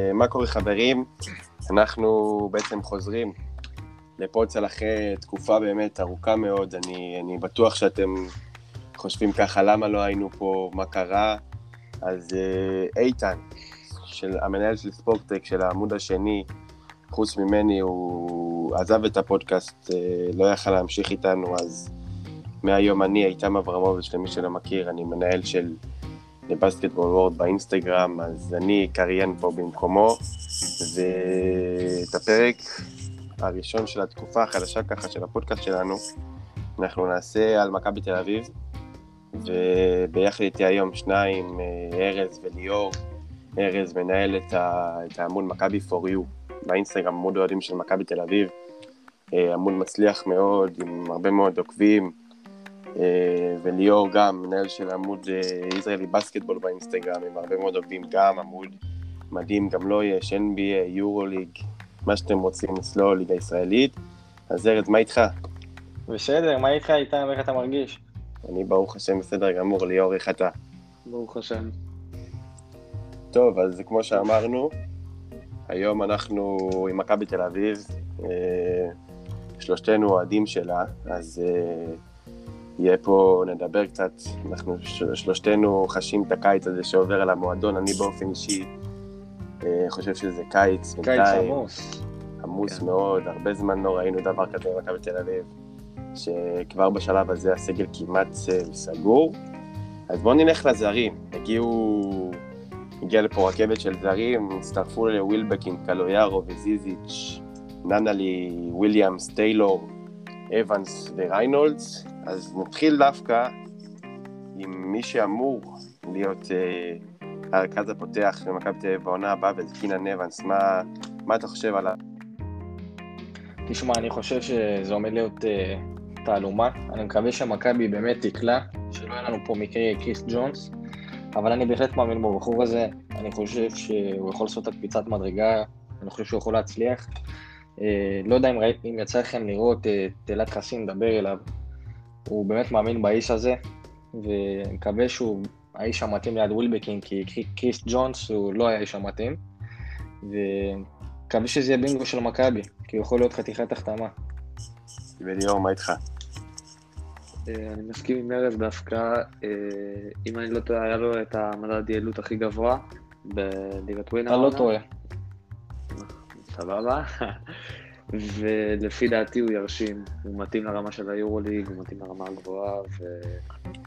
אה, מה קורה חברים? אנחנו בעצם חוזרים לפוצל אחרי תקופה באמת ארוכה מאוד. אני, אני בטוח שאתם חושבים ככה, למה לא היינו פה, מה קרה? אז אה, איתן, של, המנהל של ספורטק, של העמוד השני, חוץ ממני, הוא עזב את הפודקאסט, אה, לא יכל להמשיך איתנו, אז מהיום אני, איתם אברמוביץ', למי שלא מכיר, אני מנהל של לבסקטבול וורד באינסטגרם, אז אני קריין פה במקומו, ואת הפרק הראשון של התקופה החדשה ככה של הפודקאסט שלנו, אנחנו נעשה על מכבי תל אביב, וביחד איתי היום שניים, אה, ארז וליאור. ארז מנהל את, את העמוד מכבי for you באינסטגרם, עמוד אוהדים של מכבי תל אביב. אה, עמוד מצליח מאוד, עם הרבה מאוד עוקבים. אה, וליאור גם, מנהל של עמוד ישראלי בסקטבול באינסטגרם, עם הרבה מאוד עובדים, גם עמוד מדהים, גם לו לא יש NBA, יורו ליג, מה שאתם רוצים אצלו, ליגה ישראלית. אז ארז, מה איתך? בסדר, מה איתך איתם, איך אתה מרגיש? אני ברוך השם בסדר גמור, ליאור, איך אתה? ברוך השם. טוב, אז כמו שאמרנו, היום אנחנו עם מכבי תל אביב, אה, שלושתנו אוהדים שלה, אז אה, יהיה פה, נדבר קצת, אנחנו שלושתנו חשים את הקיץ הזה שעובר על המועדון, אני באופן אישי אה, חושב שזה קיץ, קיץ עמוס. עמוס כן. מאוד, הרבה זמן לא ראינו דבר כזה במכבי תל אביב. שכבר בשלב הזה הסגל כמעט אה, סגור. אז בואו נלך לזרים. הגיעו, הגיעה לפה רכבת של זרים, הצטרפו לווילבקין, קלויארו וזיזיץ', ננלי, וויליאמס, טיילור, אבנס וריינולדס. אז נתחיל דווקא עם מי שאמור להיות אה, הרכז הפותח במכבי תל אביב בעונה הבאה, וזה קינן אבנס. מה, מה אתה חושב עליו? תשמע, אני חושב שזה עומד להיות אה, תעלומה. אני מקווה שמכבי באמת תקלע, שלא יהיה לנו פה מקרה קריס ג'ונס, אבל אני בהחלט מאמין בבחור הזה. אני חושב שהוא יכול לעשות את הקפיצת מדרגה, אני חושב שהוא יכול להצליח. אה, לא יודע אם, ראי, אם יצא לכם לראות אה, את אלעד חסין לדבר אליו, הוא באמת מאמין באיש הזה, ואני מקווה שהוא האיש המתאים ליד ווילבקין, כי קריס ג'ונס הוא לא היה האיש המתאים, ומקווה שזה יהיה בינגו של מכבי, כי הוא יכול להיות חתיכת החתמה. וליאור, מה איתך? אה, אני מסכים עם ארז דווקא, אה, אם אני לא טועה, היה לו את המדד יעילות הכי גבוה בליגת ווינר. אתה לא טועה. סבבה. ולפי דעתי הוא ירשים, הוא מתאים לרמה של היורוליג, הוא מתאים לרמה הגבוהה, ו...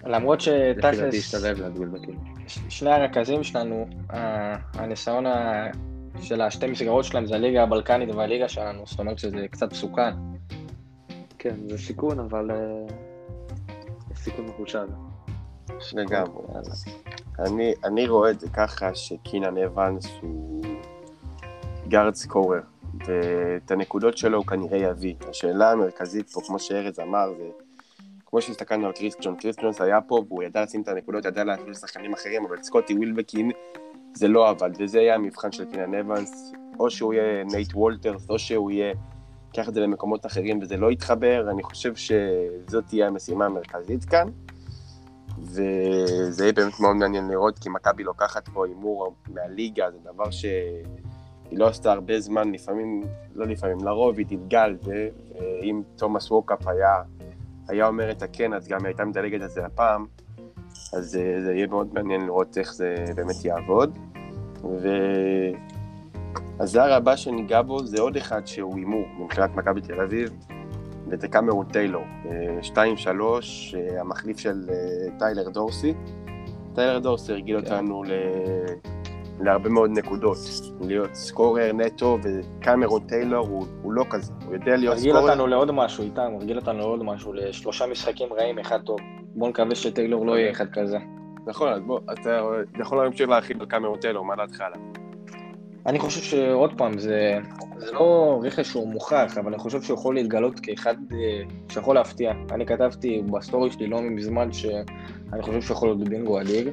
למרות שתכלס... לפי דעתי ישתלב להדביל בקין. שני הרכזים שלנו, הניסיון של השתי מסגרות שלהם זה הליגה הבלקנית והליגה שלנו, זאת אומרת שזה קצת מסוכן. כן, זה סיכון, אבל אה, זה סיכון מחושב. לגמרי. אני, אני רואה את זה ככה שקינן אבנס הוא גארד scorer, ואת הנקודות שלו הוא כנראה יביא. השאלה המרכזית פה, כמו שארז אמר, זה כמו שהסתכלנו על קריס ג'ון, קריס ג'ונס היה פה והוא ידע לשים את הנקודות, ידע להפעיל לשחקנים אחרים, אבל סקוטי ווילבקין זה לא עבד, וזה יהיה המבחן של קינן אבנס, או שהוא יהיה נייט וולטרס, או שהוא יהיה ייקח את זה למקומות אחרים וזה לא יתחבר, אני חושב שזאת תהיה המשימה המרכזית כאן. וזה יהיה באמת מאוד מעניין לראות, כי מכבי לוקחת פה הימור מהליגה, זה דבר שהיא לא עשתה הרבה זמן, לפעמים, לא לפעמים, לרוב היא תתגל, ואם תומאס ווקאפ היה, היה אומר את הכן, אז גם היא הייתה מדלגת על זה הפעם, אז זה, זה יהיה מאוד מעניין לראות איך זה באמת יעבוד. ו... הזר הבא שניגע בו זה עוד אחד שהוא הימור מבחינת מכבי תל אביב, וזה קמרון טיילור, 2-3, אה, המחליף של אה, טיילר דורסי. טיילר דורסי הרגיל כן. אותנו ל... להרבה מאוד נקודות, להיות סקורר נטו, וקמרון טיילור הוא, הוא לא כזה, הוא יודע להיות סקורר. הרגיל אותנו לעוד משהו איתם, הרגיל אותנו לעוד משהו, לשלושה משחקים רעים, אחד טוב. בוא נקווה שטיילור לא יהיה אחד כזה. נכון, אז בוא, אתה יכול להמשיך להרחיב על קמרון טיילור, מה דעתך עליו? אני חושב שעוד פעם, זה, זה לא רכש שהוא מוכח, אבל אני חושב שהוא יכול להתגלות כאחד אה, שיכול להפתיע. אני כתבתי בסטורי שלי לא מזמן שאני חושב שיכול להיות בינגו הליג,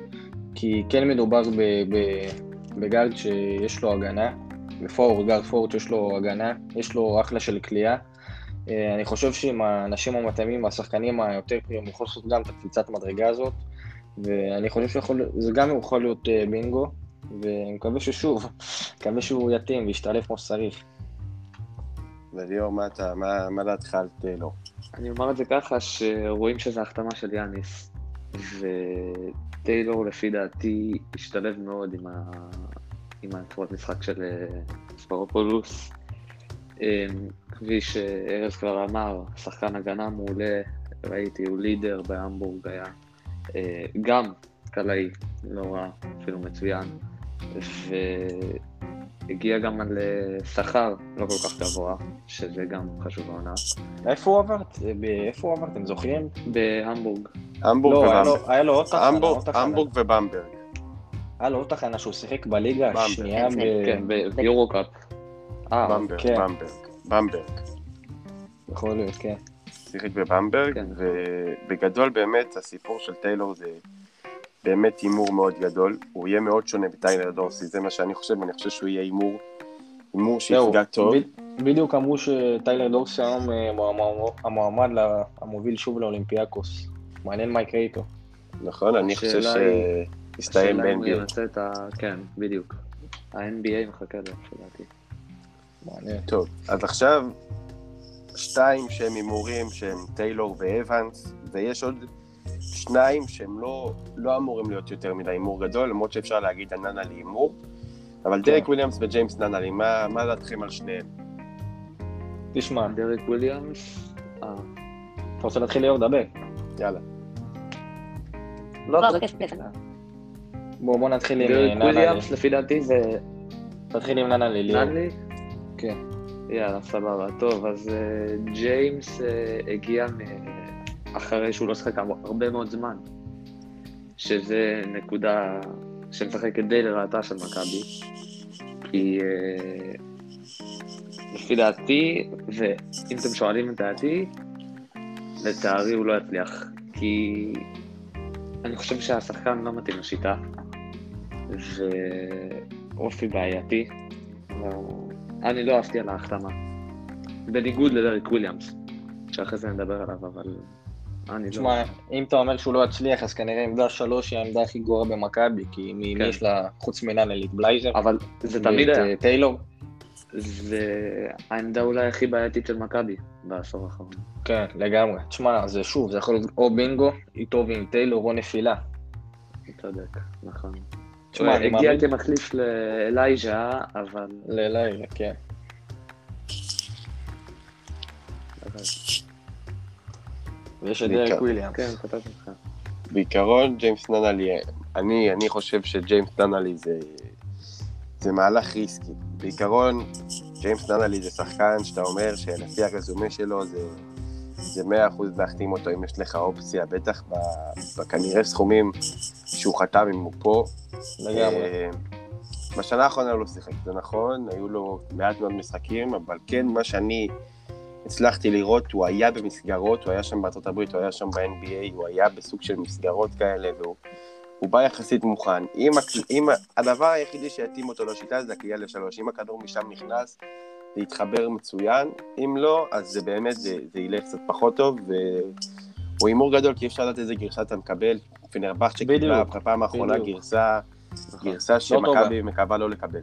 כי כן מדובר בגארד שיש לו הגנה, בפורט, גארד פורט שיש לו הגנה, יש לו אחלה של כליאה. אה, אני חושב שעם האנשים המתאימים והשחקנים היותר פריאים, הוא יכול לעשות גם את הקפיצת מדרגה הזאת, ואני חושב שזה גם יכול להיות אה, בינגו. ואני מקווה ששוב, מקווה שהוא יתאים וישתלב כמו שצריך. וליאור, מה אתה, מה, מה דעתך על טיילור? אני אומר את זה ככה, שרואים שזו החתמה של יאניס, וטיילור לפי דעתי השתלב מאוד עם, ה... עם הצורת משחק של אה, ספרופולוס. אה, כפי שארז כבר אמר, שחקן הגנה מעולה, ראיתי, הוא לידר בהמבורג היה. אה, גם קלעי, לא רע, אפילו מצוין. והגיע גם על שכר לא כל כך גבוה, שזה גם חשוב בעונה. איפה הוא עבר? איפה הוא עבר? אתם זוכרים? בהמבורג. המבורג לא, היה לו- ובמברג. היה לו עוד תחנה. המבורג ובמברג. היה לו עוד תחנה שהוא שיחק בליגה. השנייה ב... כן, ביורוקאפ. אה, במברג, כן. במברג. במברג. יכול להיות, כן. שיחק בבמברג, כן. ובגדול באמת הסיפור של טיילור זה באמת הימור מאוד גדול. הוא יהיה מאוד שונה בטיילר דורסי, זה מה שאני חושב, ואני חושב שהוא יהיה הימור, הימור שיפגע טוב. ב- בדיוק אמרו שטיילר דורסי היום אה, המועמד- המוביל שוב לאולימפיאקוס. מעניין מה יקרה איתו. נכון, אני חושב השאלה הוא ב-NBA. כן, בדיוק. ה-NBA מחכה לו, לפי דעתי. מעניין. טוב, אז עכשיו שתיים שהם הימורים שהם טיילור ואבנס, ויש עוד שניים שהם לא, לא אמורים להיות יותר מדי הימור גדול, למרות שאפשר להגיד שננלי הימור. אבל דרק וויליאמס וג'יימס ננלי, מה, מה דעתכם על שניהם? תשמע, דרק וויליאמס, אה, אתה רוצה להתחיל ליאור לדבר? יאללה. לא, זה כיף, כיף. בוא נתחיל עם דרק ננלי. וויליאמס לפי דעתי זה תתחיל עם ננלי, ליאור. ננלי? כן. יאללה, סבבה. טוב, אז אה, ג'יימס אה, הגיע מ- אחרי שהוא לא שיחק הרבה מאוד זמן, שזה נקודה שמשחקת די לרעתה של מכבי, כי אה, לפי דעתי, ואם אתם שואלים את דעתי, לצערי הוא לא יצליח, כי אני חושב שהשחקן לא מתאים לשיטה, ואופי בעייתי. אני לא אהבתי על ההחתמה. בניגוד לדרק וויליאמס, שאחרי זה נדבר עליו, אבל אני לא... תשמע, אם אתה אומר שהוא לא יצליח, אז כנראה עמדה שלוש היא העמדה הכי גרועה במכבי, כי מי כן. יש לה, חוץ מננלי, את בלייזר? אבל זה תמיד היה. אה, טיילור? זה העמדה אולי הכי בעייתית של מכבי בעשור האחרון. כן, לגמרי. תשמע, זה שוב, זה יכול להיות או בינגו, איתו ועם טיילור, או נפילה. אתה צודק, נכון. תשמע, אני הגיע מאמין... כמחליף לאלייז'ה, אבל... ללילה, כן. ויש את. דרק וויליאמס. כן, כתבתי לך. בעיקרון, ג'יימס ננלי, אני, אני חושב שג'יימס ננלי זה, זה מהלך risky. בעיקרון, ג'יימס ננלי זה שחקן שאתה אומר שלפי הרזומה שלו זה, זה 100% להחתים אותו אם יש לך אופציה, בטח בכנראה סכומים שהוא חתם אם הוא פה. לגמרי. אה, בשנה האחרונה הוא לא שיחק, זה נכון, היו לו מעט מאוד משחקים, אבל כן, מה שאני הצלחתי לראות, הוא היה במסגרות, הוא היה שם בארצות הברית, הוא היה שם ב-NBA, הוא היה בסוג של מסגרות כאלה, והוא הוא בא יחסית מוכן. אם, אם הדבר היחידי שיתאים אותו לשיטה זה הקליעה לשלוש, אם הכדור משם נכנס, זה יתחבר מצוין, אם לא, אז זה באמת, זה, זה ילך קצת פחות טוב, והוא הימור גדול, כי אפשר לדעת איזה גרסה אתה מקבל. פנרבכצ'ה קיבלה בפעם האחרונה. גרסה, נכון. גרסה טובה. שמכבי מקווה לא לקבל.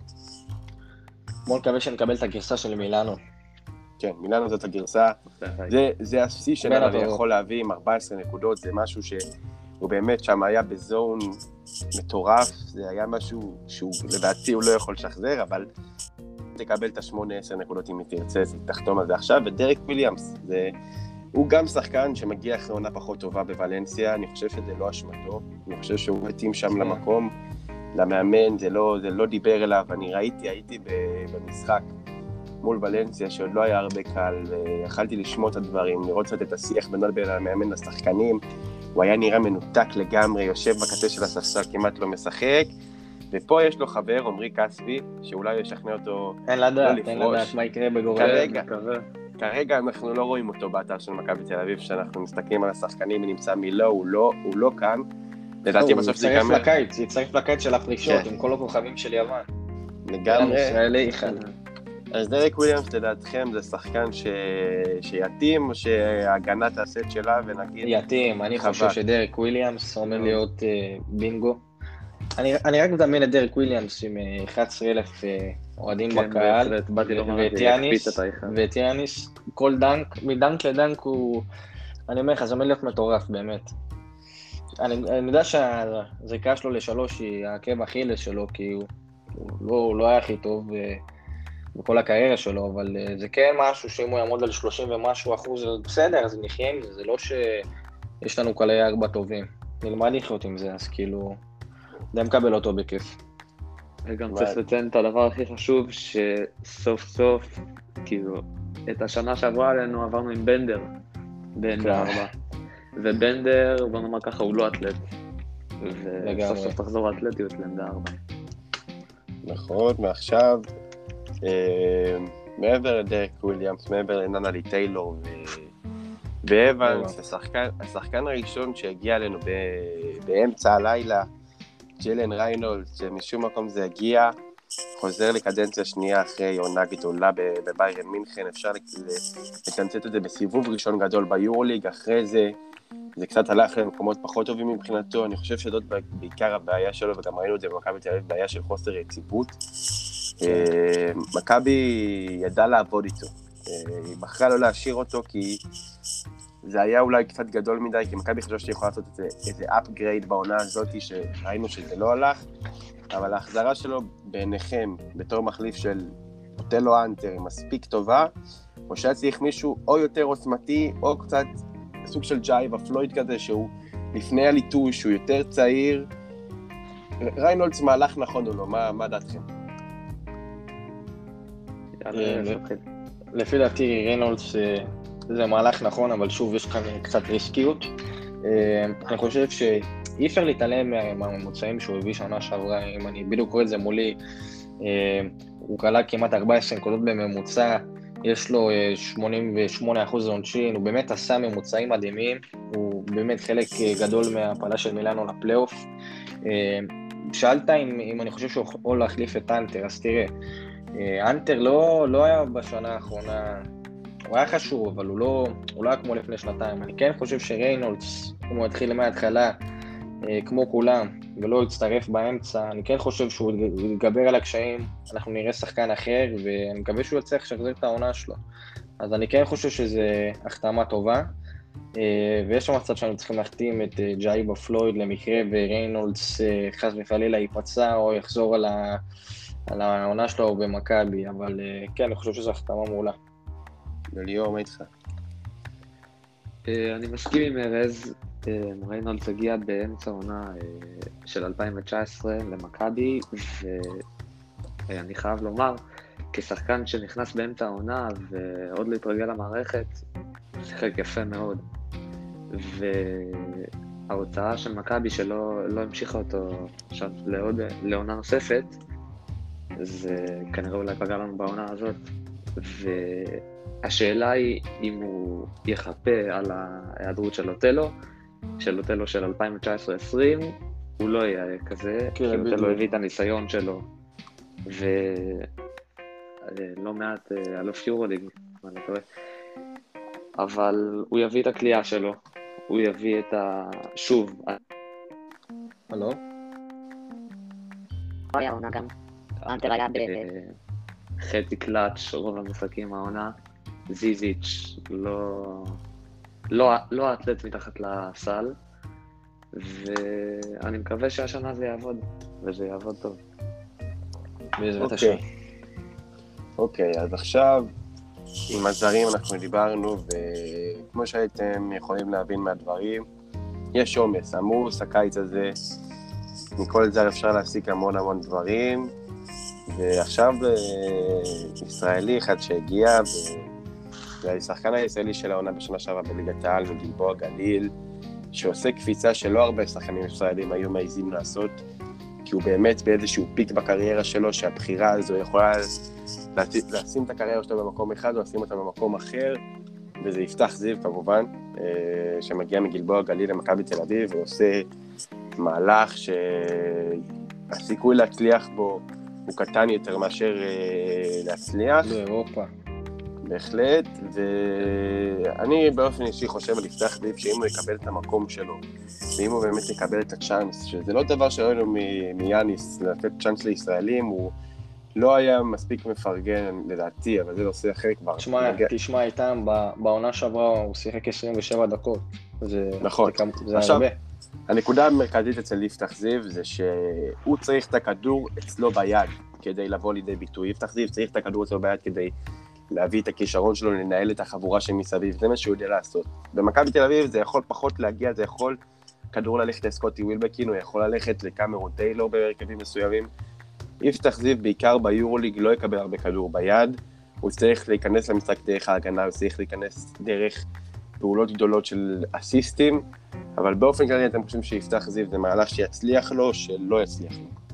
בוא נקווה שנקבל את הגרסה של מילאנו. כן, מילאנו זאת הגרסה, זה, זה השיא שלנו, אני. יכול להביא עם 14 נקודות, זה משהו שהוא באמת שם היה בזון מטורף, זה היה משהו שהוא לדעתי הוא לא יכול לשחזר, אבל תקבל את ה-8-10 נקודות אם היא תרצה, אז תחתום על זה עכשיו, ודרק וויליאמס, זה... הוא גם שחקן שמגיע אחרי עונה פחות טובה בוולנסיה, אני חושב שזה לא אשמתו, אני חושב שהוא מתאים שם כן. למקום, למאמן, זה לא, זה לא דיבר אליו, אני ראיתי, הייתי במשחק מול ולנסיה, שעוד לא היה הרבה קל, ויכלתי לשמוע את הדברים, לראות קצת את השיח בינו לבין המאמן לשחקנים, הוא היה נראה מנותק לגמרי, יושב בקצה של הספסל, כמעט לא משחק, ופה יש לו חבר, עמרי כספי, שאולי ישכנע אותו, אין לדעת, לא אין. לדעת מה יקרה בגורל. כרגע. כרגע אנחנו לא רואים אותו באתר של מכבי תל אביב, כשאנחנו מסתכלים על השחקנים, מי נמצא מי לא, הוא לא, הוא לא כאן. לדעתי הוא בסוף זה יצטרף ייגמר לקיץ, יצטרף לקיץ של הפרישות, כן. עם כל הכוכבים של יוון. לגמרי. אחד. אז דרק וויליאמס, לדעתכם, זה שחקן ש... שיתאים, או שההגנה תעשה את שלה ונגיד... יתאים, אני. חושב שדרק וויליאמס עומד טוב. להיות אה, בינגו. אני, אני רק מדמיין את דרק וויליאמס עם אה, 11,000 אה, אוהדים כן, בקהל, בהחלט, באתי לומר, ואת יאניס. ואת יאניס, כל דנק, מדנק לדנק הוא, אני אומר לך, זה עומד להיות מטורף, באמת. אני, אני יודע שהזריקה שלו לשלוש היא העקב אכילס שלו, כי הוא, הוא, לא, הוא לא היה הכי טוב אה, בכל הקריירה שלו, אבל אה, זה כן משהו שאם הוא יעמוד על 30 ומשהו אחוז, אז בסדר, אז נחיה עם זה, זה לא שיש לנו קלעי ארבע טובים. נלמד לחיות עם זה, אז כאילו, מקבל אותו בכיף. וגם. צריך לציין את הדבר הכי חשוב, שסוף סוף, כאילו, את השנה שעברה עלינו עברנו עם בנדר, בעמדה כן. ארבע. ובנדר, בוא נאמר ככה, הוא לא אתלט. וסוף סוף תחזור האתלטיות לעמדה ארבע. נכון, ועכשיו, אה, מעבר לדרק וויליאמס, מעבר לננלי טיילור ו... ואבנס, השחקן, השחקן הראשון שהגיע אלינו ב... באמצע הלילה, ג'לן ריינולד, שמשום מקום זה הגיע, חוזר לקדנציה שנייה אחרי עונה גדולה בביירן מינכן, אפשר לתמצת את זה בסיבוב ראשון גדול ביורוליג, אחרי זה זה קצת הלך למקומות פחות טובים מבחינתו, אני חושב שזאת בעיקר הבעיה שלו, וגם ראינו את זה במכבי תל אביב, בעיה של חוסר יציבות. אה, מכבי ידעה לעבוד איתו. אה, היא בחרה לא להשאיר אותו כי זה היה אולי קצת גדול מדי, כי מכבי חשבה שהיא יכולה לעשות איזה, upgrade בעונה הזאת, שראינו שזה לא הלך, אבל ההחזרה שלו בעיניכם, בתור מחליף של אוטלו אנטר, היא מספיק טובה, או שהיה צריך מישהו או יותר עוצמתי, או קצת סוג של ג'ייבה פלויד כזה, שהוא לפני הליטוש, שהוא יותר צעיר. ריינולדס מהלך נכון או לא? מה, מה דעתכם? לפי דעתי ריינולדס אה, זה מהלך נכון, אבל שוב יש כאן קצת ריסקיות. אה, אני חושב שאי אפשר להתעלם מה- מהממוצעים שהוא הביא שנה שעברה, אם אני בדיוק רואה את זה מולי, אה, הוא כלה כמעט 14 נקודות בממוצע, יש לו אה, 88% עונשין, הוא באמת עשה ממוצעים מדהימים, הוא באמת חלק אה, גדול מההפלה של מילאנו לפלייאוף. אה, שאלת אם, אם אני חושב שהוא יכול להחליף את אנטר, אז תראה, אה, אנטר לא, לא היה בשנה האחרונה, הוא היה חשוב, אבל הוא לא, הוא לא היה כמו לפני שנתיים. אני כן חושב שריינולדס, אם הוא יתחיל מההתחלה, אה, כמו כולם, ולא יצטרף באמצע, אני כן חושב שהוא יתגבר על הקשיים, אנחנו נראה שחקן אחר, ואני מקווה שהוא יצליח לשחזר את העונה שלו. אז אני כן חושב שזו החתמה טובה, אה, ויש שם מצב שאנחנו צריכים להחתים את אה, ג'איבה פלויד למקרה וריינולדס חס וחלילה ייפצע או יחזור על, ה, על העונה שלו במכבי, אבל כן, אני חושב שזו החתמה מעולה. וליאור, מה איתך? אה, אני מסכים עם ארז, אה, ריינולדס הגיע באמצע העונה אה, של 2019 למכבי, ואני חייב לומר, כשחקן שנכנס באמצע העונה ועוד לא התרגל למערכת, שיחק יפה מאוד. וההוצאה של מכבי שלא לא המשיכה אותו עכשיו לעוד, לעונה נוספת, זה כנראה אולי פגע לנו בעונה הזאת. והשאלה היא אם הוא יחפה על ההיעדרות של אוטלו, של אוטלו של 2019-2020, הוא לא יהיה כזה, כן, כי. אוטלו הביא את הניסיון שלו, ולא מעט אה, אלוף יורוליג, אם אני לא טועה, אבל הוא יביא את הכלייה שלו, הוא יביא את ה... שוב, הלו? היה עונה גם. אנטר היה ב... אה, חצי קלאץ' רוב המשחקים העונה, זיזיץ' לא, לא, לא האתלט מתחת לסל, ואני מקווה שהשנה זה יעבוד, וזה יעבוד טוב. בעזרת השם. אוקיי. אוקיי, אז עכשיו עם הזרים אנחנו דיברנו, וכמו שהייתם יכולים להבין מהדברים, יש עומס, עמוס הקיץ הזה, מכל זר אפשר להסיק המון המון דברים, ועכשיו אה, ישראלי אחד שהגיע, ו- והשחקן הישראלי של העונה בשנה שעברה בליגת העל מגלבוע גליל, שעושה קפיצה שלא הרבה שחקנים ישראלים היו מעיזים לעשות, כי הוא באמת באיזשהו פיק בקריירה שלו, שהבחירה הזו יכולה לשים את הקריירה שלו במקום אחד או לשים אותה במקום אחר, וזה יפתח זיו כמובן, אה, שמגיע מגלבוע גליל למכבי תל אביב ועושה מהלך שהסיכוי להצליח בו הוא קטן יותר מאשר אה, להצליח. באירופה. בהחלט, ואני באופן אישי חושב על יפתח זיו שאם הוא יקבל את המקום שלו, ואם הוא באמת יקבל את הצ'אנס, שזה לא דבר שראינו לו מיאניס, לתת צ'אנס לישראלים, הוא לא היה מספיק מפרגן לדעתי, אבל זה נושא אחר כבר. תשמע, נגיע- תשמע איתם, בעונה שעברה הוא שיחק 27 דקות. זה, נכון. זה, כמ- זה עכשיו- הרבה. הנקודה המרכזית אצל יפתח זיו זה שהוא צריך את הכדור אצלו ביד כדי לבוא לידי ביטוי. יפתח זיו צריך את הכדור אצלו ביד כדי להביא את הכישרון שלו, לנהל את החבורה שמסביב, זה מה שהוא יודע לעשות. במכבי תל אביב זה יכול פחות להגיע, זה יכול כדור ללכת לסקוטי ווילבקין, הוא יכול ללכת לקמרון טיילור בהרכבים מסוימים. יפתח זיו בעיקר ביורוליג לא יקבל הרבה כדור ביד, הוא צריך להיכנס למשחק דרך ההגנה, הוא צריך להיכנס דרך פעולות גדולות של אסיסטים, אבל באופן כללי אתם חושבים שיפתח זיו זה מהלך שיצליח לו שלא יצליח לו?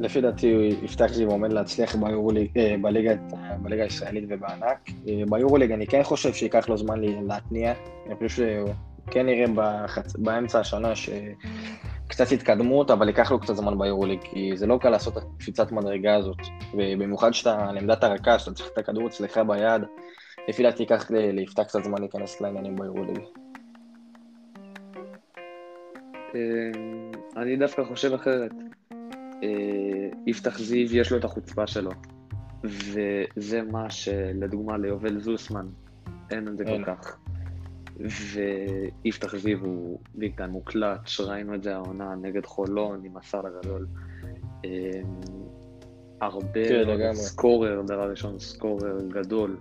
לפי דעתי יפתח זיו עומד להצליח אה, בליגה, הישראלית ובענק. אה, ביורוליג אני כן חושב שייקח לו זמן לה- להתניע. אני חושב שהוא כן נראה בחצ... באמצע השנה שקצת התקדמות, אבל ייקח לו קצת זמן ביורוליג, כי זה לא קל לעשות את הקפיצת מדרגה הזאת. ובמיוחד שאתה על עמדת הרכז, שאתה צריך את הכדור אצלך ביד, לפי דעתי ייקח ליפתח קצת זמן להיכנס לעניינים ביורוליג. אה, אני דווקא חושב אחרת. אה, יפתח זיו, יש לו את החוצפה שלו. וזה מה שלדוגמה ליובל זוסמן, אין את זה כל. כך. ויפתח זיו הוא big time, הוא קלאץ', ראינו את זה העונה נגד חולון עם הסל הגדול. אה, הרבה כן. scorer, דבר ראשון, scorer גדול.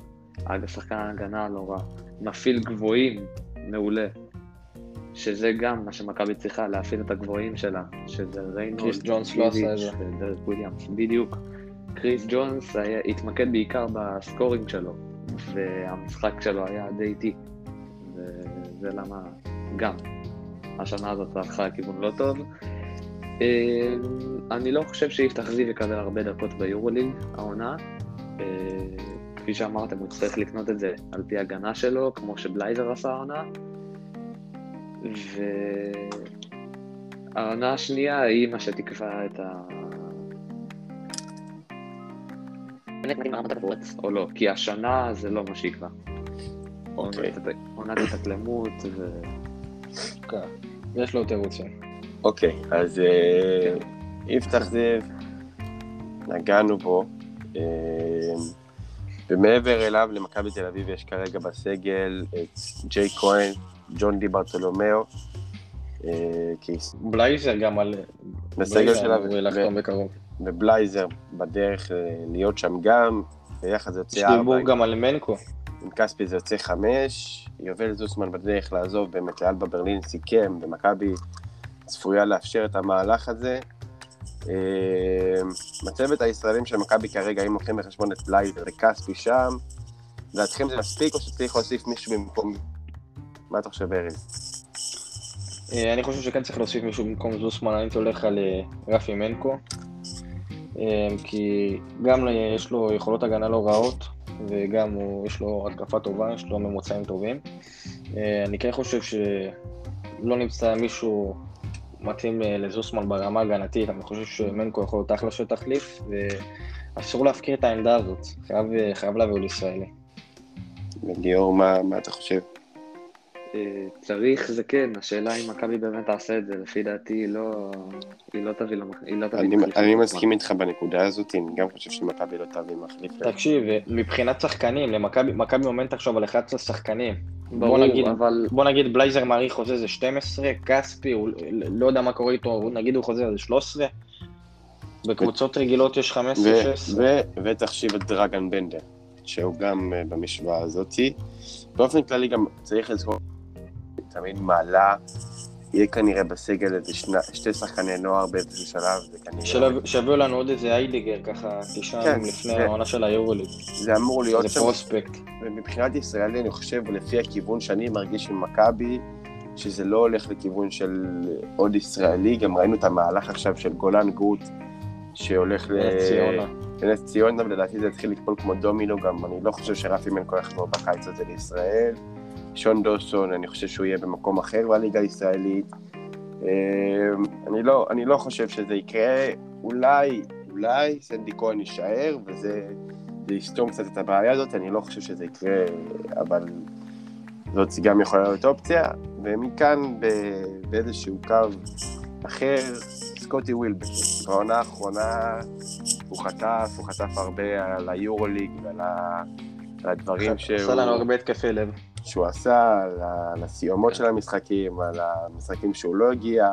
אגב, שחקן הגנה לא רע. מפעיל גבוהים, מעולה. שזה גם מה שמכבי צריכה, להפעיל את הגבוהים שלה, שזה ריינולד, קריס ג'ונס לא עשה את זה. ודרק וויליאמס, בדיוק. קריס ג'ונס היה, התמקד בעיקר בסקורינג שלו, והמשחק שלו היה די איטי. וזה למה גם השנה הזאת הלכה לכיוון לא טוב. אה, אני לא חושב שיפתח זיו יקבל הרבה דקות ביורוליג, העונה. אה, כפי שאמרתם, הוא יצטרך לקנות את זה על פי הגנה שלו, כמו שבלייזר עשה העונה. והעונה השנייה היא מה שתקבע את ה... או לא, כי השנה זה לא מה שיקבע. אוקיי. עונת- התאקלמות, ו... כן. יש לו תירוצים. אוקיי, אז אה, יפתח זיו, נגענו בו, אה, ומעבר אליו למכבי תל אביב יש כרגע בסגל את ג'יי כהן, ג'ון די ברטולומיאו, אה, בלייזר גם על... בסגל שלה, בקרוב. ובלייזר בדרך אה, להיות שם גם, ביחד זה יש יוצא ארבע, דיבור גם על מנקו. עם כספי זה יוצא חמש, יובל זוסמן בדרך לעזוב, באמת לאלבה ברלין סיכם, ומכבי צפויה לאפשר את המהלך הזה. אה, מצבת הישראלים של מכבי כרגע, אם לוקחים בחשבון את בלייזר וכספי שם, לדעתכם זה מספיק או שצריך להוסיף מישהו במקום... מה אתה חושב, ארז? אה, אני חושב שכן צריך להוסיף מישהו במקום זוסמן, אני הולך על אה, רפי מנקו. אה, כי גם יש לו יכולות הגנה לא רעות, וגם הוא, יש לו התקפה טובה, יש לו ממוצעים טובים. אני כן חושב שלא נמצא מישהו מתאים לזוסמן ברמה הגנתית, אני חושב שמנקו יכול להיות אחלה של תחליף, ואסור להפקיר את העמדה הזאת, חייב, חייב להביא עוד ישראלי. ליאור, מה, מה אתה חושב? אה, צריך זה כן, השאלה אם מכבי באמת תעשה את זה, לפי דעתי היא לא, היא לא תביא. היא לא תביא אני, מחליף אני. מסכים איתך בנקודה הזאת, אני גם חושב שמכבי לא תביא מחליף. תקשיב, מבחינת שחקנים, למכבי מכבי עומדת עכשיו על 11 שחקנים. בוא נגיד, אבל בוא נגיד בלייזר מעריך חוזה זה 12, כספי, הוא לא יודע מה קורה איתו, נגיד הוא חוזה זה 13. בקבוצות רגילות יש 15, ו- 16. ו- ותחשיב את דרגן בנדר, שהוא גם אה, במשוואה הזאתי. באופן כללי גם צריך לזכור, תמיד מעלה, יהיה כנראה בסגל איזה שני- שתי שחקני נוער באיזשהו שלב, זה כנראה... שלב- שיביאו לנו עוד איזה איידיגר ככה תשעה כן, לפני זה- העונה של היורוליג. זה אמור להיות זה שם, פרוספקט. ומבחינת ישראלי אני חושב, לפי הכיוון שאני מרגיש עם מכבי, שזה לא הולך לכיוון של עוד ישראלי, גם ראינו את המהלך עכשיו של גולן גוט, שהולך ל... ציונה. לנס ציונה, ולדעתי זה התחיל ליפול כמו דומינו, גם אני לא חושב שרפי מנקו יחזור בקיץ הזה לישראל. שון דוסון, אני חושב שהוא יהיה במקום אחר בליגה הישראלית. אה, אני לא, אני לא חושב שזה יקרה, אולי, אולי סנדי כהן יישאר, וזה לסתום קצת את הבעיה הזאת, אני לא חושב שזה יקרה, אבל זאת גם יכולה להיות אופציה, ומכאן באיזשהו קו אחר, סקוטי ווילבק. בעונה האחרונה הוא חטף, הוא חטף הרבה על היורוליג ועל הדברים שהוא... עשה לנו הרבה התקפי לב. שהוא עשה, על הסיומות של המשחקים, על המשחקים שהוא לא הגיע.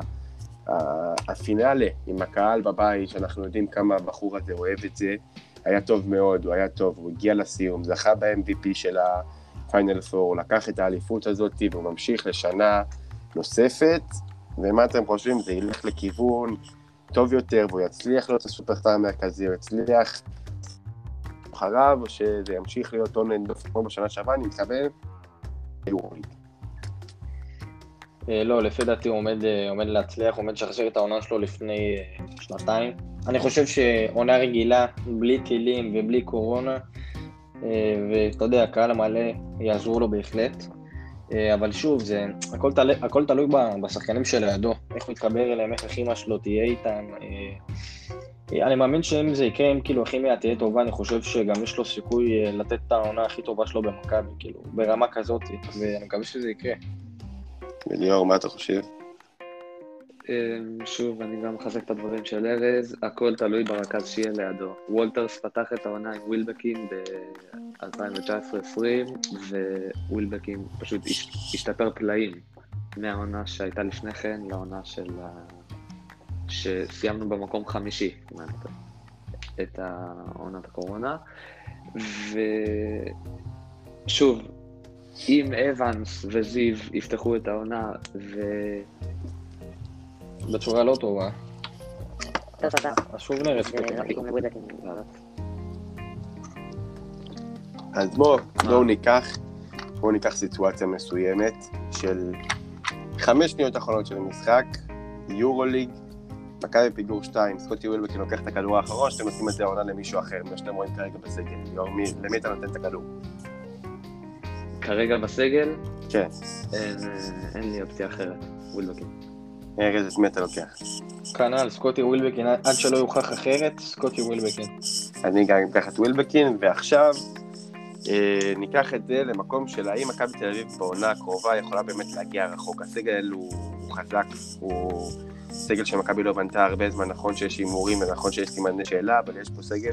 הפינאלה עם הקהל בבית, שאנחנו יודעים כמה הבחור הזה אוהב את זה, היה טוב מאוד, הוא היה טוב, הוא הגיע לסיום, זכה ב-MVP של הפיינל פור, לקח את האליפות הזאת והוא ממשיך לשנה נוספת, ומה אתם חושבים? זה ילך לכיוון טוב יותר והוא יצליח להיות הסופרסטאר המרכזי, הוא יצליח אחריו, או שזה ימשיך להיות on and off כמו בשנה שעברה, אני מתכוון ליורוליג. אה, לא, לפי דעתי הוא עומד, אה, עומד להצליח, עומד לשחרר את העונה שלו לפני אה, שנתיים. אני חושב שעונה רגילה, בלי טילים ובלי קורונה, ואתה יודע, הקהל המלא יעזרו לו בהחלט. אבל שוב, זה, הכל, תל, הכל תלוי בשחקנים שלידו, איך הוא יתחבר אליהם, איך הכימיה שלו תהיה איתם. אני מאמין שאם זה יקרה, אם כאילו הכימיה תהיה טובה, אני חושב שגם יש לו סיכוי אה, לתת את העונה הכי טובה שלו במכבי, כאילו, ברמה כזאת, ואני מקווה שזה יקרה. וליאור, מה אתה חושב? אמ, שוב, אני גם מחזק את הדברים של ארז, הכל תלוי ברכז שיהיה לידו. וולטרס פתח את העונה עם ווילבקין ב-2019-2020, ווילבקין פשוט הש- השתפר פלאים מהעונה שהייתה לפני כן לעונה של... ה- שסיימנו במקום חמישי, את עונת הקורונה. ושוב, אם אבנס וזיו יפתחו את העונה ו... בצורה לא טובה, טוב, טוב, טוב. אז שוב נראה. אז בואו, בואו ניקח, בואו ניקח סיטואציה מסוימת של חמש שניות אחרונות של המשחק, יורוליג, מכבי פיגור 2, סקוטי ווילבקין לוקח את הכדור האחרון, שאתם נותנים את זה העונה למישהו אחר, מה שאתם רואים כרגע בסגל. ליאור, מי- למי אתה נותן את הכדור? כרגע בסגל, כן, אין, אין לי אופציה אחרת, ווילבקין. ארז, את מי אתה לוקח? כנ"ל, סקוטי ווילבקין, עד שלא יוכח אחרת, סקוטי ווילבקין. אני גם אקח את ווילבקין, ועכשיו אה, ניקח את זה למקום של האם מכבי תל אביב בעונה הקרובה יכולה באמת להגיע רחוק. הסגל הוא, הוא חזק, הוא סגל שמכבי לא בנתה הרבה זמן, נכון שיש הימורים ונכון שיש סימני שאלה, אבל יש פה סגל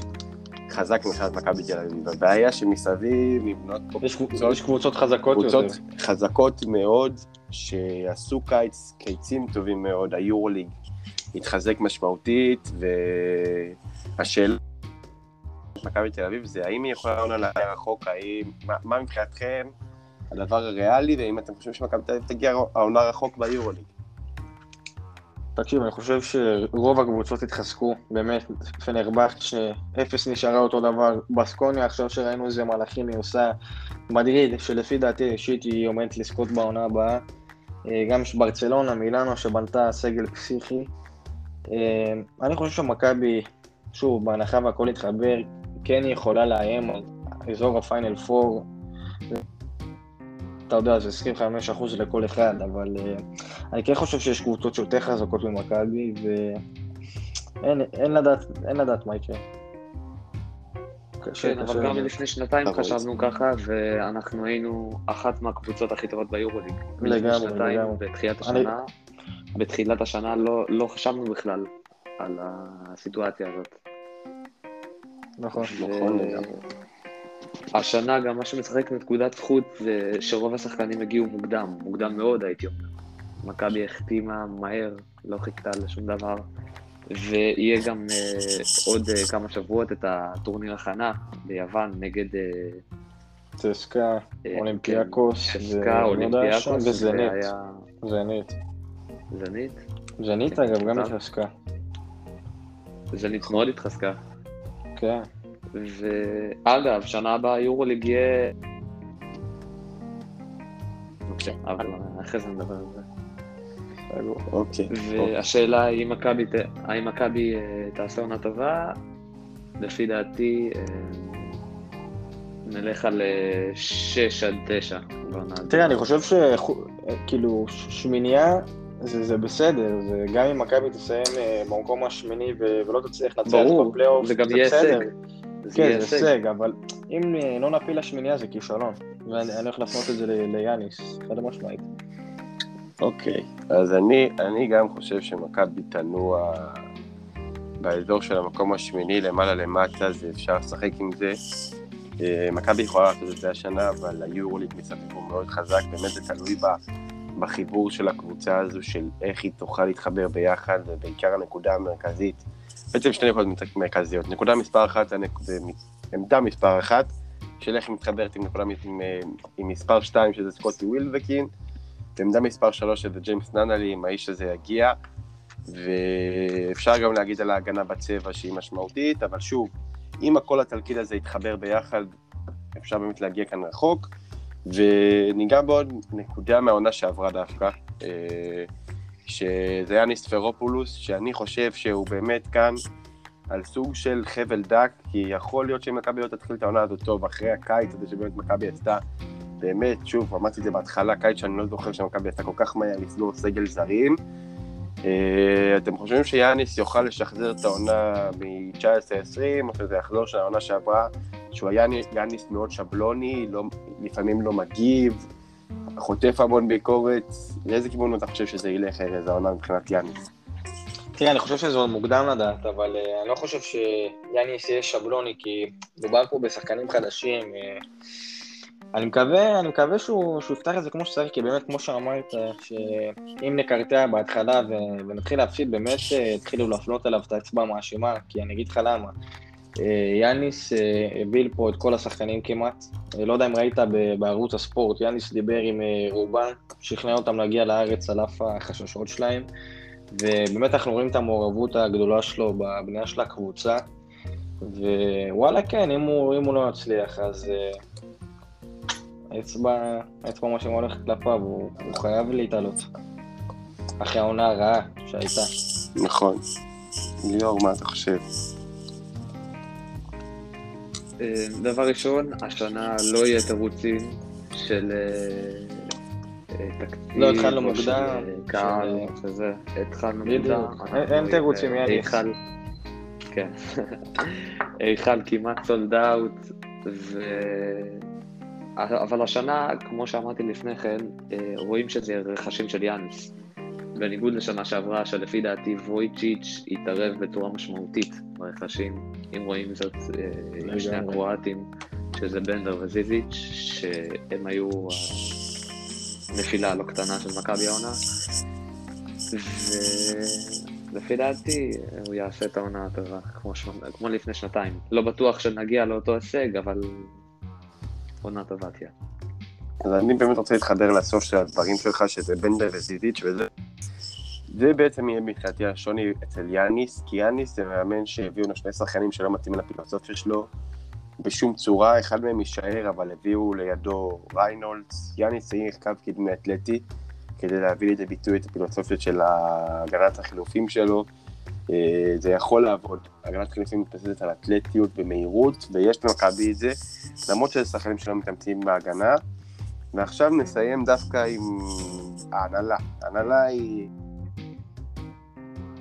חזק מבחינת מכבי תל אביב. הבעיה שמסביב נבנות פה יש קבוצות, יש קבוצות חזקות קבוצות יותר. חזקות מאוד, שעשו קיץ, קיצים טובים מאוד, היורוליג התחזק משמעותית, והשאלה מכבי תל אביב זה האם היא יכולה לעונה להגיע רחוק, האם, מה, מה מבחינתכם הדבר הריאלי, והאם אתם חושבים שמכבי תל אביב תגיע העונה רחוק ביורוליג? תקשיב, אני חושב שרוב הקבוצות התחזקו, באמת, פנרבכט שאפס נשארה אותו דבר, בסקוניה עכשיו שראינו איזה מהלכים היא עושה, מדריד, שלפי דעתי האישית היא עומדת לזכות בעונה הבאה, אה, גם יש ברצלונה, מילאנו, שבנתה סגל פסיכי. אה, אני חושב שמכבי, שוב, בהנחה והכל יתחבר, כן יכולה לאיים על אזור הפיינל 4. אתה יודע, זה 25% לכל אחד, אבל אה, אני כן חושב שיש קבוצות שיותר חזקות ממכבי, ואין אין לדעת, אין לדעת מה יקרה. כן, אבל גם. לפני שנתיים. חשבנו ככה, ואנחנו היינו אחת מהקבוצות הכי טובות ביורוליג. לגמרי, לגמרי. בתחילת השנה, בתחילת השנה לא, לא חשבנו בכלל על הסיטואציה הזאת. נכון. נכון, לגמרי. השנה גם מה שמשחק נקודת זכות זה שרוב השחקנים הגיעו מוקדם, מוקדם מאוד הייתי אומר. מכבי החתימה מהר, לא חיכתה לשום דבר, ויהיה גם אה, עוד אה, כמה שבועות את הטורניר הכנה ביוון נגד אה, צסקה, אה, אולימפיאקוס, צסקה, אולימפיאקוס, וזנית. והיה זנית. זנית. זנית כן, אגב, גם. התחזקה. זנית מאוד התחזקה. כן. ואגב, שנה הבאה יורוליג יהיה... אוקיי, אבל אחרי זה נדבר על זה. אוקיי. אוקיי. והשאלה היא האם מכבי אה, תעשה עונה טובה, לפי דעתי אה, נלך על 6 עד 9 בעונה הזאת. תראה, אני חושב שכאילו שמינייה זה, זה בסדר, זה גם אם מכבי תסיים אה, במקום השמיני ולא תצליח ברור, בפלייאוף, זה יהיה בסדר. הישג. כן, זה הישג, אבל אם אה, לא נפיל לשמינייה זה כישלון. ואני אני הולך להפנות את זה ליאניס, חד משמעית. אוקיי, אז אני, אני גם חושב שמכבי תנוע באזור של המקום השמיני, למעלה למטה, זה אפשר לשחק עם זה. אה, מכבי יכולה לעשות את זה השנה, אבל היורוליג מסביב הוא מאוד חזק, באמת זה תלוי ב, בחיבור של הקבוצה הזו, של איך היא תוכל להתחבר ביחד, ובעיקר הנקודה המרכזית, בעצם שתי נקודות מרכזיות. נקודה מספר אחת, זה עמדה מספר אחת, של איך היא מתחברת עם נקודה עם, אה, עם מספר שתיים, שזה סקוטי ווילבקין, ועמדה מספר שלוש שזה ג'יימס ננלי, אם האיש הזה יגיע, ואפשר גם להגיד על ההגנה בצבע שהיא משמעותית, אבל שוב, אם הכל התלכיד הזה יתחבר ביחד, אפשר באמת להגיע כאן רחוק. וניגע בעוד נקודה מהעונה שעברה דווקא, אה, שזה יאניס פרופולוס, שאני חושב שהוא באמת כאן על סוג של חבל דק, כי יכול להיות שמכבי לא תתחיל את העונה הזאת טוב, אחרי הקיץ הזה שבאמת מכבי עשתה, באמת, שוב, אמרתי את זה בהתחלה, קיץ שאני לא זוכר שמכבי עשתה כל כך מהר לסגור סגל זרים. אה, אתם חושבים שיאניס יוכל לשחזר את העונה מ-19-20, או שזה יחזור של העונה שעברה, שהוא היה יאניס מאוד שבלוני, לא, לפעמים לא מגיב, חוטף המון ביקורת, לאיזה כיוון אתה חושב שזה ילך ארז העונה מבחינת יאניס? תראה, אני חושב שזה עוד מוקדם לדעת, אבל uh, אני לא חושב שיאניס יהיה שבלוני, כי דובר פה בשחקנים חדשים. Uh, אני מקווה, אני מקווה שהוא, שהוא יפתח את זה כמו שצריך, כי באמת, כמו שאמרת, שאם נקרטע בהתחלה ו, ונתחיל להפסיד, באמת יתחילו להפנות עליו את האצבע המאשימה, כי אני אגיד לך למה. Uh, יאניס uh, הביל פה את כל השחקנים כמעט. Uh, לא יודע אם ראית בערוץ הספורט, יאניס דיבר עם רובם, שכנע אותם להגיע לארץ על אף החששות שלהם. ובאמת אנחנו רואים את המעורבות הגדולה שלו בבנייה של הקבוצה, ווואלה כן, אם הוא, אם הוא לא יצליח, אז האצבע, האצבע מה שמה הולכת כלפיו, הוא, הוא חייב להתעלות. אחרי העונה הרעה שהייתה. נכון. ליאור, מה אתה חושב? אה, דבר ראשון, השנה לא יהיה תירוצים של אה, אה, תקציב, לא התחלנו מוקדם, אה, קהל, שזה, התחלנו. מוקדם. אין- תירוצים. היכל, כן, היכל כמעט סולד אאוט, ו... אבל השנה, כמו שאמרתי לפני כן, רואים שזה רכשים של יאניס. בניגוד לשנה שעברה, שלפי דעתי וויצ'יץ' התערב בצורה משמעותית ברכשים, אם רואים זאת אה, עם שני לגמרי. הקרואטים, שזה בנדר וזיזיץ', שהם היו הנפילה הלא קטנה של מכבי העונה. ולפי דעתי, הוא יעשה את העונה הטובה, כמו, שנ... כמו לפני שנתיים. לא בטוח שנגיע לאותו הישג, אבל עונה טובה תהיה. אז אני באמת רוצה להתחבר לסוף של הדברים שלך, שזה בנדר וזיזיץ' וזה. זה בעצם יהיה מבחינתי השוני אצל יאניס, כי יאניס זה מאמן שהביאו לו שני שחקנים שלא מתאימים לפילוסופיה שלו בשום צורה, אחד מהם יישאר, אבל הביאו לידו ריינולדס, יאניס צריך קו קדמי אתלטי, כדי להביא לידי ביטוי את הפילוסופיות של הגנת החילופים שלו. אה, זה יכול לעבוד, הגנת חילופים מתבססת על אתלטיות ומהירות, ויש למכבי את זה, למרות שזה שחקנים שלא מתאמצים בהגנה. ועכשיו נסיים דווקא עם ההנהלה. ההנהלה היא...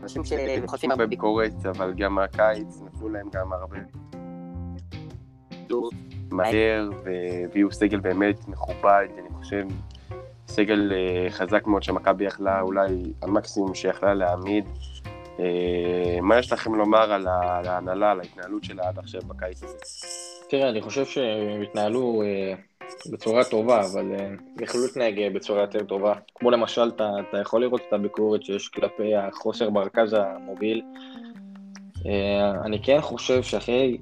אנשים שחוטפים הרבה ביקורת, אבל גם מהקיץ נפלו להם גם הרבה... מהר, והביאו סגל באמת מכובד, אני חושב, סגל אה, חזק מאוד שמכבי יכלה, אולי המקסימום שיכלה להעמיד. אה, מה יש לכם לומר על ההנהלה, על ההתנהלות שלה עד עכשיו בקיץ הזה? תראה, אני חושב שהם התנהלו אה, בצורה טובה, אבל אה, יכלו להתנהג בצורה יותר טובה. כמו למשל, אתה, אתה יכול לראות את הביקורת שיש כלפי החוסר ברכז המוביל. אה, אני כן חושב שאחרי,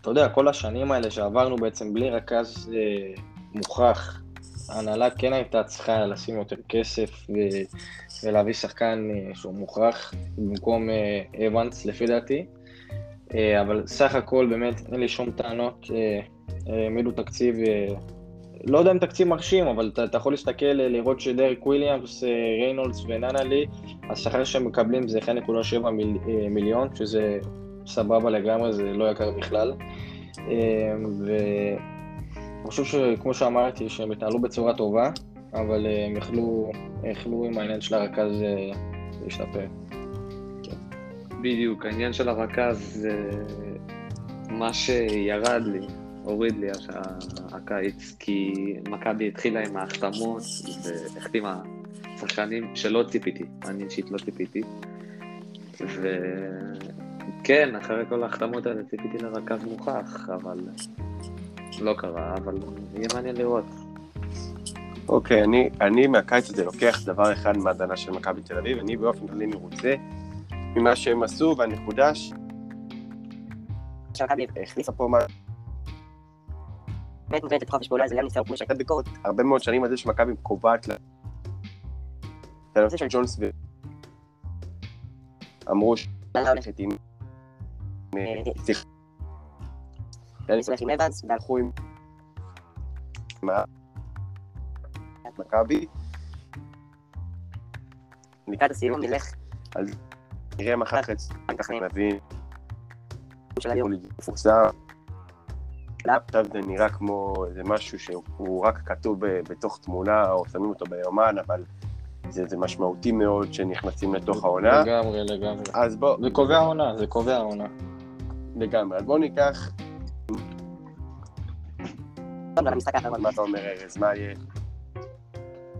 אתה יודע, כל השנים האלה שעברנו בעצם בלי רכז אה, מוכח, ההנהלה כן הייתה צריכה לשים יותר כסף. ולהביא שחקן שהוא מוכח במקום אבנס לפי דעתי. אבל סך הכל באמת אין לי שום טענות, העמידו תקציב, לא יודע אם תקציב מרשים, אבל אתה, אתה יכול להסתכל, אה, לראות שדרק וויליאמס, אה, ריינולדס וננלי, השכר שהם מקבלים זה 1.7 מיל, אה, מיליון, שזה סבבה לגמרי, זה לא יקר בכלל. ואני חושב שכמו שאמרתי, שהם התנהלו בצורה טובה, אבל הם יכלו, יכלו עם העניין של הרכז להשתפר. בדיוק, העניין של הרכז, אה, מה שירד לי, הוריד לי הקיץ, כי מכבי התחילה עם ההחתמות והחתימה שחקנים שלא ציפיתי, אני אישית לא ציפיתי. וכן, אחרי כל ההחתמות האלה ציפיתי לרכז מוכח, אבל לא קרה, אבל יהיה מעניין לראות. אוקיי, אני, אני מהקיץ הזה לוקח דבר אחד מההגנה של מכבי תל אביב, אני באופן כללי מרוצה ממה שהם עשו, והנקודה ש... שמכבי הכניסה פה מה... באמת את חופש פעולה, זה גם ניסיון כמו שהייתה ביקורת. הרבה מאוד שנים על זה שמכבי קובעת לה... את הנושא של ג'ונס ו... אמרו ש... למה הולכת? עם... אה, סליחה. אני סומך עם אבנס, הלכו עם... מה? מכבי. לקראת הסיום נלך נראה מחר חצי, ככה נבין, של היום. מפורסם. עכשיו זה נראה כמו איזה משהו שהוא רק כתוב בתוך תמונה, או שמים אותו ביומן, אבל זה, זה משמעותי מאוד שנכנסים לתוך העונה. לגמרי, לגמרי. אז בוא, זה קובע העונה, זה קובע העונה. לגמרי. אז בוא ניקח. מה אתה אומר ארז, מה יהיה?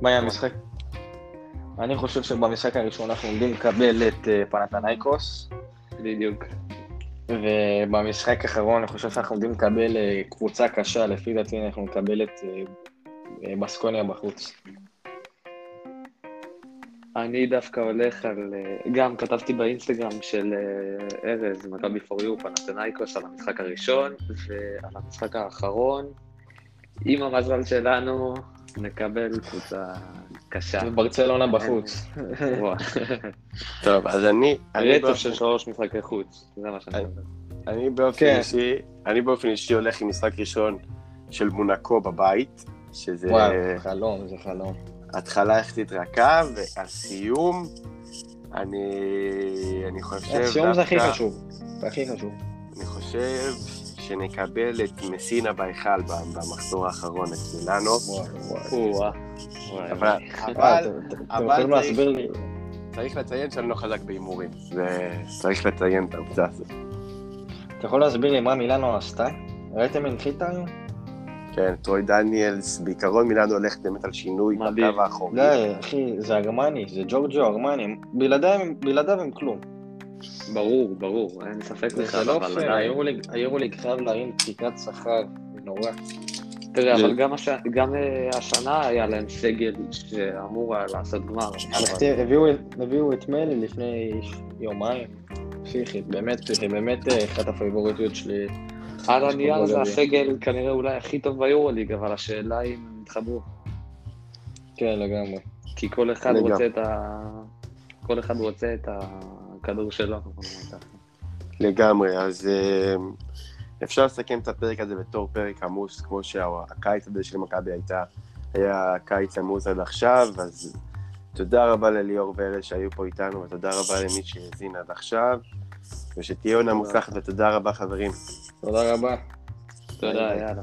מה יהיה המשחק? אני חושב שבמשחק הראשון אנחנו עומדים לקבל את אה, פנתנייקוס, בדיוק. ובמשחק האחרון אני חושב שאנחנו עומדים לקבל אה, קבוצה קשה, לפי דעתי אנחנו נקבל את אה, אה, בסקוניה בחוץ. אני דווקא הולך על... גם כתבתי באינסטגרם של ארז, מכבי פור יו, פנתנייקוס, על המשחק הראשון, ועל המשחק האחרון. עם המזל שלנו, נקבל קבוצה קשה. וברצלונה בחוץ. וואו. טוב, אז אני, רצף של שלוש משחקי חוץ, זה מה שאני אומר. אני באופן כן. אישי, אני באופן אישי הולך עם משחק ראשון של מונקו בבית, שזה וואו, חלום, זה חלום. התחלה יחסית רכה, והסיום, אני, אני חושב הסיום זה הכי חשוב. זה הכי חשוב. אני חושב שנקבל את מסינה בהיכל במחזור האחרון את מילאנו, אבל, אבל אתם אבל צריך-? צריך לציין שאני לא חזק בהימורים, וצריך לציין את העובדה הזאת. אתה יכול להסביר לי מה מילאנו עשתה? ראיתם הנחיתה היום? כן, טרוי דניאלס, בעיקרון מילאנו הולכת באמת על שינוי. בקו האחורי. לא, אחי, זה ארמני, זה ג'ורג'ו ארמני, בלעדיו הם- כלום. ברור, ברור, אין ספק זה בכלל, לא אבל. היורוליג- חייב להרים תקרת שכר, נורא. תראה, אבל גם אה, השנה היה להם סגל שאמור היה לעשות גמר. הביאו את- מלי לפני יומיים, פסיכית, באמת, באמת אה, אחת הפייבוריטיות שלי. על הנייר זה. הסגל כנראה אולי הכי טוב ביורוליג, אבל השאלה אם הם יתחברו. כן, לגמרי. כי כל אחד. רוצה את ה... כל אחד רוצה את הכדור שלו. ככה. לגמרי, אז אה, אפשר לסכם את הפרק הזה בתור פרק עמוס, כמו שהקיץ הזה של מכבי הייתה, היה קיץ עמוס עד עכשיו, אז תודה רבה לליאור וארז שהיו פה איתנו, ותודה רבה למי שהאזין עד עכשיו, ושתהיה עונה מוצלחת, ותודה רבה חברים. תודה רבה. תודה. יאללה.